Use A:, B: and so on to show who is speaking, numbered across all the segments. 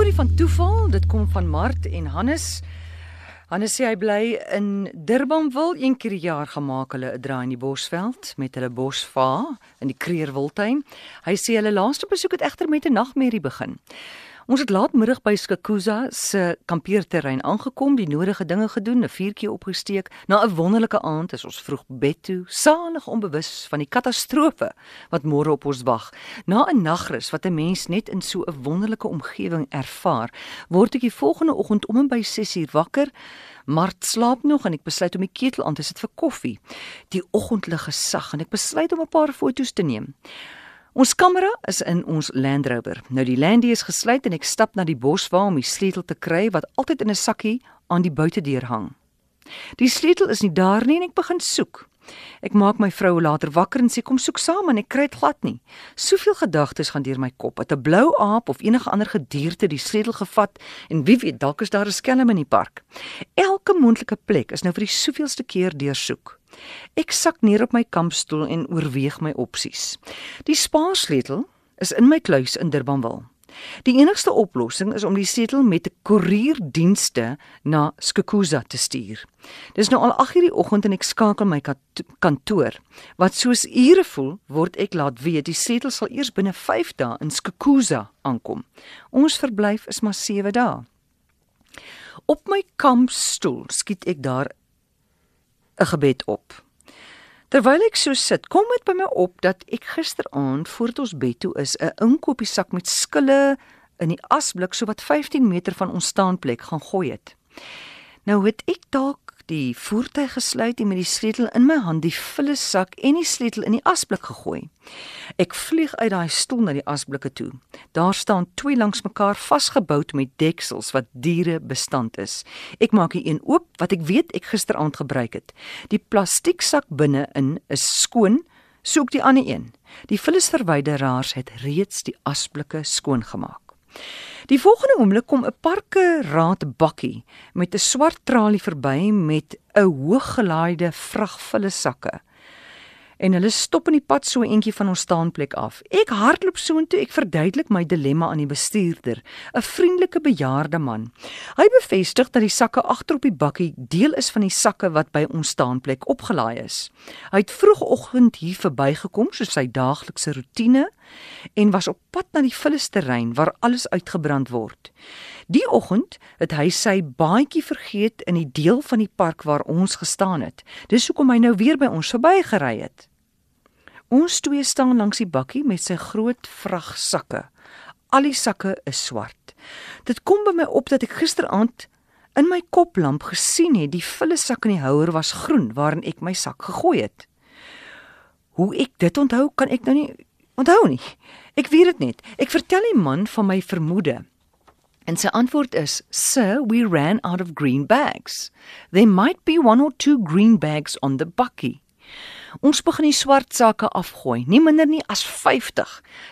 A: storie van toeval, dit kom van Mart en Hannes. Hannes sê hy bly in Durbanville, een keer per jaar gemaak hulle 'n draai in die Bosveld met hulle bosva in die Kreerwiltuin. Hy sê hulle laaste besoek het egter met 'n nagmerrie begin. Ons het laatmiddag by Skakuza se kampeerterrein aangekom, die nodige dinge gedoen, 'n vuurtjie opgesteek. Na 'n wonderlike aand is ons vroeg bed toe, salig onbewus van die katastrofe wat môre op ons wag. Na 'n nagrus wat 'n mens net in so 'n wonderlike omgewing ervaar, word ek die volgende oggend om en by 6uur wakker. Mart slaap nog en ek besluit om die ketel aan te sit vir koffie. Die oggendlig gesag en ek besluit om 'n paar foto's te neem. Ons kamera is in ons Land Rover. Nou die landie is gesluit en ek stap na die boswa om die sleutel te kry wat altyd in 'n sakkie aan die buitedeur hang. Die sleutel is nie daar nie en ek begin soek. Ek maak my vrou later wakker en sê kom soek saam en ek kry dit glad nie. Soveel gedagtes gaan deur my kop. Het 'n blou aap of enige ander gedierte die sleutel gevat en wie weet dalk is daar 'n skelm in die park. Elke moontlike plek is nou vir die soveelste keer deursoek. Ek sak neer op my kampstoel en oorweeg my opsies. Die spaarsleutel is in my kluis in Durbanville. Die enigste oplossing is om die sleutel met 'n koerierdienste na Skukuza te stuur. Dis nou al 8:00 die oggend en ek skakel my kantoor. Wat soos ure voel, word ek laat weet die sleutel sal eers binne 5 dae in Skukuza aankom. Ons verblyf is maar 7 dae. Op my kampstoel skiet ek daar 'n gebed op. Terwyl ek so sit, kom dit by my op dat ek gisteraand voor ons bed toe is 'n inkopiesak met skille in die asblik so wat 15 meter van ons staanplek gaan gooi het. Nou het ek dalk die voertuig gesluit en met die sleutel in my hand die volle sak en die sleutel in die asblik gegooi. Ek vlieg uit daai stoel na die asblikke toe. Daar staan twee langs mekaar vasgebou met deksels wat diere bestand is. Ek maak die een oop wat ek weet ek gisteraand gebruik het. Die plastieksak binne-in is skoon, soek die ander een. Die vullisverwyderaars het reeds die asblikke skoon gemaak. Die volgende oomblik kom 'n parke raad bakkie met 'n swart tralie verby met 'n hooggelaaide vragvolle sakke en hulle stop in die pad so eentjie van ons staanplek af. Ek hardloop soontoe, ek verduidelik my dilemma aan die bestuurder, 'n vriendelike bejaarde man. Hy bevestig dat die sakke agter op die bakkie deel is van die sakke wat by ons staanplek opgelaai is. Hy het vroegoggend hier verbygekom soos sy daaglikse rotine en was op pad na die vullisterrein waar alles uitgebrand word. Die oggend het hy sy baadjie vergeet in die deel van die park waar ons gestaan het. Dis hoekom hy nou weer by ons verbygery het. Ons twee staan langs die bakkie met sy groot vragsakke. Al die sakke is swart. Dit kom by my op dat ek gisteraand in my koplamp gesien het die volle sak in die houer was groen waarin ek my sak gegooi het. Hoe ek dit onthou kan ek nou nie onthou nie. Ek weet dit net. Ek vertel die man van my vermoede. En sy antwoord is: "Sir, we ran out of green bags. There might be one or two green bags on the bakkie." Ons begin die swart sakke afgooi, nie minder nie as 50.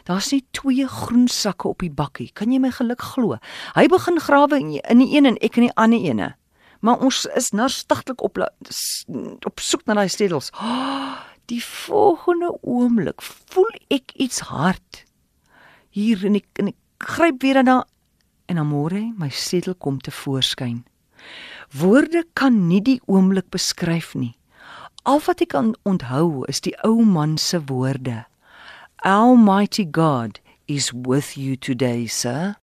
A: Daar's nie twee groen sakke op die bakkie. Kan jy my geluk glo? Hy begin grawe in die, een en ek in die ander ene. Maar ons is narstiglik op op soek na daai stedels. Oh, die volgende oomblik voel ek iets hard hier en ek, en ek gryp weer daarna en amore my sedel kom te voorskyn. Woorde kan nie die oomblik beskryf nie. Al wat ek kan onthou is die ou man se woorde. Almighty God is with you today, sir.